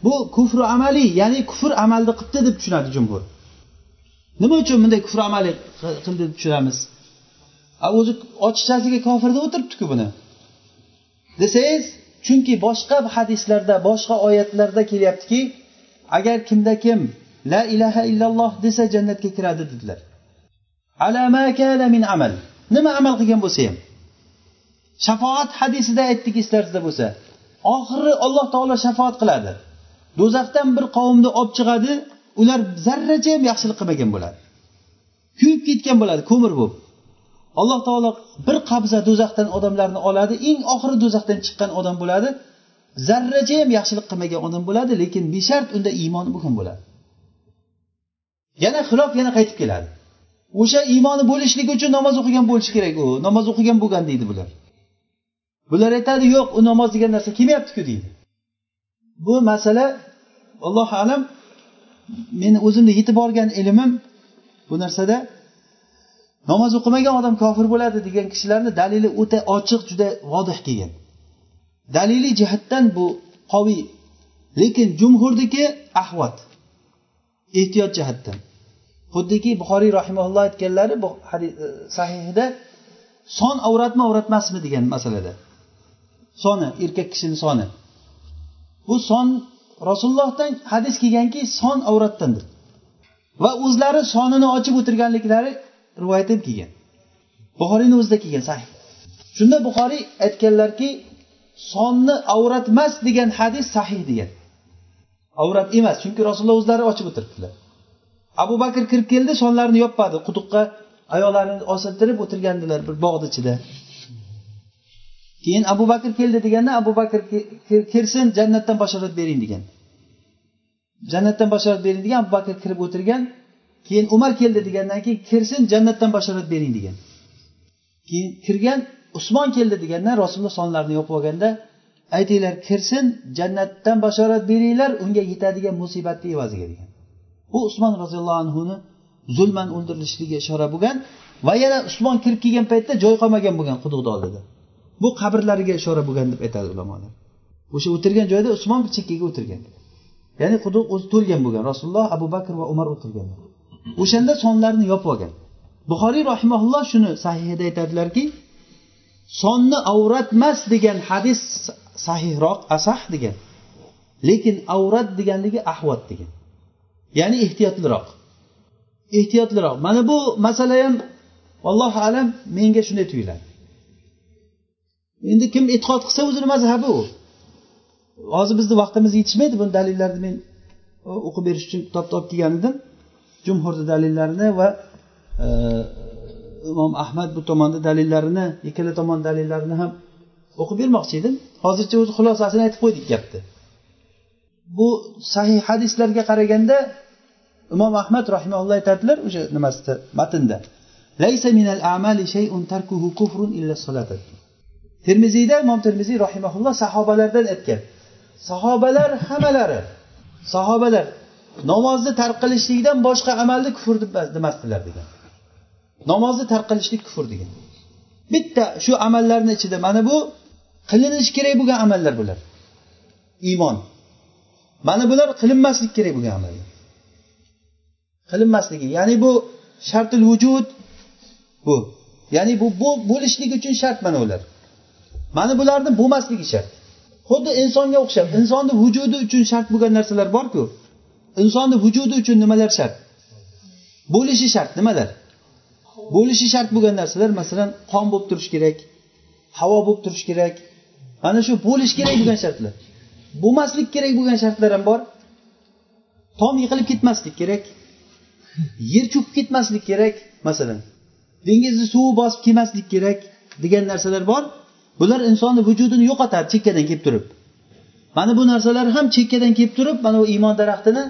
bu kufru amaliy ya'ni kufr amalni qilibdi deb tushunadi jumhur. Nima uchun bunday kufr amali qildi deb tushunamiz? O'zi ochiqchasiga kofirda o'tiribdiku buni. Desangiz chunki boshqa hadislarda boshqa oyatlarda kelyaptiki agar kimda kim la ilaha illalloh desa jannatga kiradi dedilar. Min amal. Nima amal qilgan bo'lsa ham. Shafoat hadisida aytdik eslaringizda bo'lsa oxiri alloh taolo shafoat qiladi. Do'zaxdan bir qavmni olib chiqadi ular zarracha ham yaxshilik qilmagan bo'ladi. Kuyib ketgan bo'ladi ko'mir bo'lib. Alloh taolo bir qabza do'zaxdan odamlarni oladi eng oxiri do'zaxdan chiqqan odam bo'ladi. Zarracha ham yaxshilik qilmagan odam bo'ladi lekin beshart unda iymoni bo'lgan bo'ladi. Yana xilof yana qaytib keladi. O'sha iymoni bo'lishligi uchun namoz o'qigan bo'lishi kerak u namoz o'qigan bo'lgan deydi bular. Bular aytadi yo'q u namoz degan narsa kelmayaptiku deydi. Bu masala allohu alam meni o'zimni yetib borgan ilmim bu narsada namoz o'qimagan odam kofir bo'ladi degan kishilarni dalili o'ta ochiq juda vodih kelgan. Daliliy jihatdan bu qoviy lekin jumhurniki ahvat ehtiyot jihatdan. Xuddiki buxoriy rahimaulloh aytganlari bu e, sahihida son avratmi avratmasmi degan masalada. Soni erkak kishini soni. Bu son rasulullohdan hadis kelganki son avratdandir. Va o'zlari sonini ochib o'tirganliklari rivoyat ham kelgan. Buxoriyni o'zida kelgan sahih. Shunda buxoriy aytganlarki sonni avrat emas degan hadis sahih degan. Avrat emas chunki rasululloh o'zlari ochib o'tiribdilar. Abu bakr kirib keldi sonlarini yopmadi. Quduqqa ayollarini osiltirib o'tirgandilar bir bog'ni ichida. Keyin abu bakr keldi deganda abu bakr kirsin jannatdan bashorat bering degan. Jannatdan bashorat bering degan abu bakr kirib o'tirgan keyin umar keldi degandan keyin kirsin jannatdan bashorat bering degan. Keyin kirgan usmon keldi deganda rasululloh sonlarini yopib olganda aytinglar kirsin jannatdan bashorat beringlar unga yetadigan musibatni evaziga degan. Bu usmon roziyallohu anhuni zulman o'ldirilishligiga ishora bo'lgan va yana usmon kirib kelgan paytda joy qolmagan bo'lgan quduqni oldida bu qabrlariga ishora bo'lgan deb aytadi ulamolar. O'sha o'tirgan joyda usmon bir chekkaga o'tirgan. Ya'ni quduq o'zi to'lgan bo'lgan. Rasululloh abu bakr va umar o'tirganlar o'shanda sonlarni yopib olgan. Buxoriy rahimaulloh shuni sahihida aytadilarki sonni avratmas degan hadis sahihroq asah degan lekin avrat deganligi ahvat degan. Ya'ni ehtiyotliroq. Ehtiyotliroq. Mana bu masala ham allohu alam menga shunday tuyuladi. Endi kim e'tiqod qilsa o'zini mazhabi u. hozir bizni vaqtimiz yetishmaydi buni dalillarni men e, o'qib berish uchun kitob topib kelgan edim jumhurni dalillarini va e, imom ahmad bu tomonni dalillarini ikkala tomon dalillarini ham o'qib bermoqchi edim. Hozircha o'zi xulosasini aytib qo'ydik gapni. Bu sahih hadislarga qaraganda imom ahmad rahimaulloh aytadilar o'sha nimasida matnda. Laysa minal amali shay'un tarkuhu kufrun illa termiziyda imom termiziy rahimaulloh sahobalardan aytgan. Sahobalar hammalari sahobalar namozni tarqilishlikdan boshqa amalni kufr demasdilar degan. Namozni tarqilishlik kufr degan. Bitta shu amallarni ichida mana bu qilinishi kerak bo'lgan amallar bular. Iymon. Mana bular qilinmaslik kerak bo'lgan amallar. Qilinmasligi ya'ni bu shartil vujud bu. Ya'ni bu bo'lishlik uchun shart mana ular. Mana bularni bo'lmasligi shart. Xuddi insonga o'xshab insonni vujudi uchun shart bo'lgan narsalar borku. Insonni vujudi uchun nimalar shart? Bo'lishi shart nimalar? Bo'lishi shart bo'lgan narsalar masalan qon bo'lib turishi kerak havo bo'lib turishi kerak. Mana shu bo'lishi kerak bo'lgan shartlar. Bo'lmaslik kerak bo'lgan shartlar ham bor. Tom yiqilib ketmaslik kerak. Yer cho'kib ketmaslik kerak masalan. Dengizni suvi bosib kelmaslik kerak degan narsalar bor. Bular insonni vujudini yo'qotadi chekkadan kelib turib. Mana bu narsalar ham chekkadan kelib turib mana bu iymon daraxtini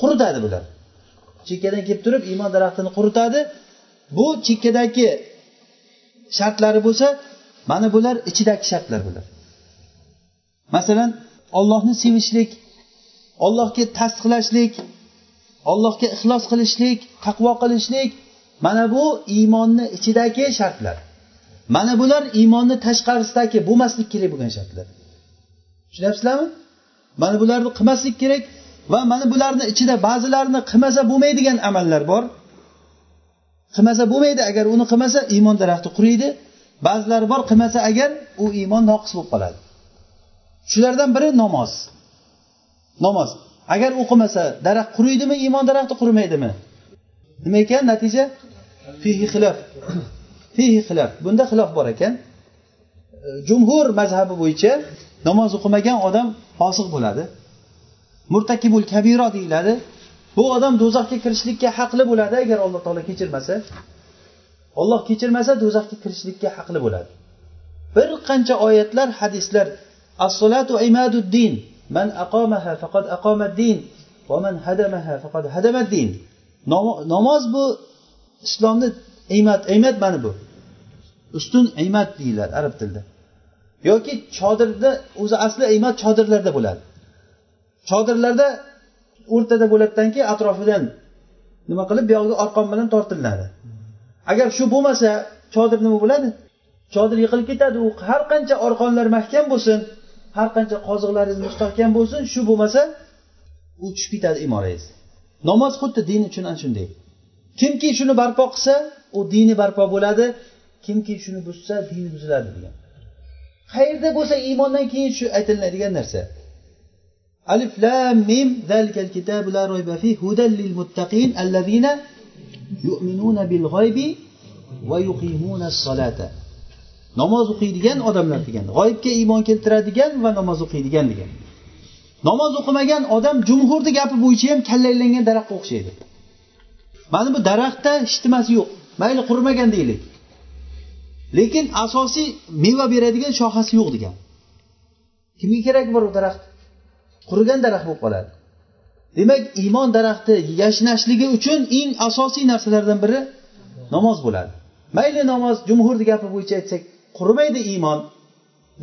quritadi bular. Chekkadan kelib turib iymon daraxtini quritadi. Bu chekkadagi shartlari bo'lsa mana bular ichidagi shartlar bular. Masalan ollohni sevishlik ollohga tasdiqlashlik ollohga ixlos qilishlik taqvo qilishlik mana bu iymonni ichidagi shartlar. Mana bular iymonni tashqarisidagi bo'lmaslik kerak bo'lgan shartlar. Tushunyapsizlarmi? Mana bularni qilmaslik kerak va mana bularni ichida ba'zilarini qilmasa bo'lmaydigan amallar bor. Qilmasa bo'lmaydi agar uni qilmasa iymon daraxti quriydi. Ba'zilari bor qilmasa agar u iymon noqis bo'lib qoladi. Shulardan biri namoz. Namoz. Agar o'qimasa daraxt quriydimi iymon daraxti qurimaydimi? Nima ekan natija? Fihi xilof bunda xilof bor ekan. E, jumhur mazhabi bo'yicha namoz o'qimagan odam fosiq bo'ladi. Murtakibul kabiro deyiladi. Bu odam do'zaxga kirishlikka haqli bo'ladi agar alloh taolo kechirmasa. Olloh kechirmasa do'zaxga kirishlikka haqli bo'ladi. Bir qancha oyatlar hadislar. As-solatu imaduddin. Man aqomaha faqad aqomaddin va man hadamaha faqad hadamaddin namoz bu islomni iymat iymat mana bu. Ustun iymat deyiladi arab tilida. Yoki chodirda o'zi asli iymat chodirlarda bo'ladi. Chodirlarda o'rtada bo'ladidan keyin atrofidan nima qilib buyog'iga arqon bilan tortiladi. Agar shu bo'lmasa chodir nima bo'ladi? Chodir yiqilib ketadi. U har qancha arqonlar mahkam bo'lsin har qancha qoziqlaringiz mustahkam bo'lsin shu bo'lmasa u tushib ketadi imorangiz namoz xuddi din uchun ana shunday. Kimki shuni barpo qilsa u dini barpo bo'ladi. Kimki shuni buzsa dini buziladi degan. Qayerda bo'lsa iymondan keyin shu aytilinadigan narsa. Alif lam mim zalikal kitabu la royba fi hudan lil muttaqin allazina yu'minuna bil g'oybi va yuqimuna solata namoz o'qiydigan odamlar degan g'oyibga iymon keltiradigan va namoz o'qiydigan degan. Namoz o'qimagan odam jumhurni gapi bo'yicha ham kallaylangan daraxtga o'xshaydi. Mana bu daraxtda hech nimasi yo'q. Mayli qurimagan deylik. Lekin asosiy meva beradigan shoxasi yo'q degan. Kimga kerak bor u daraxt? Qurigan daraxt bo'lib qoladi. Demak iymon daraxti yashnashligi uchun eng asosiy narsalardan biri namoz bo'ladi. Mayli namoz jumhurni gapi bo'yicha aytsak qurimaydi iymon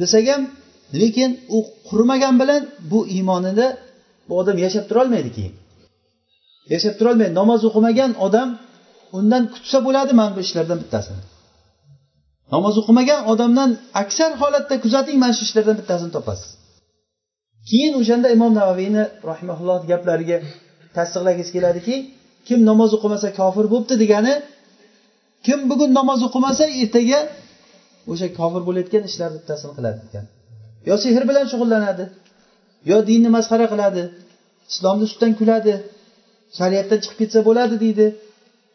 desak ham lekin u qurimagan bilan bu iymonida bu odam yashab turolmaydi keyin. Yashab turolmaydi. Namoz o'qimagan odam undan kutsa bo'ladi mana bu ishlardan bittasini. Namoz o'qimagan odamdan aksar holatda kuzating mana shu ishlardan bittasini topasiz. Keyin o'shanda imom navaviyni rahimaulloh gaplariga tasdiqlagisi keladiki kim namoz o'qimasa kofir bo'libdi degani kim bugun namoz o'qimasa ertaga o'sha kofir bo'layotgan ishlarni bittasini qiladi degan. Yo sehr bilan shug'ullanadi yo dinni masxara qiladi islomni ustidan kuladi shariatdan chiqib ketsa bo'ladi deydi.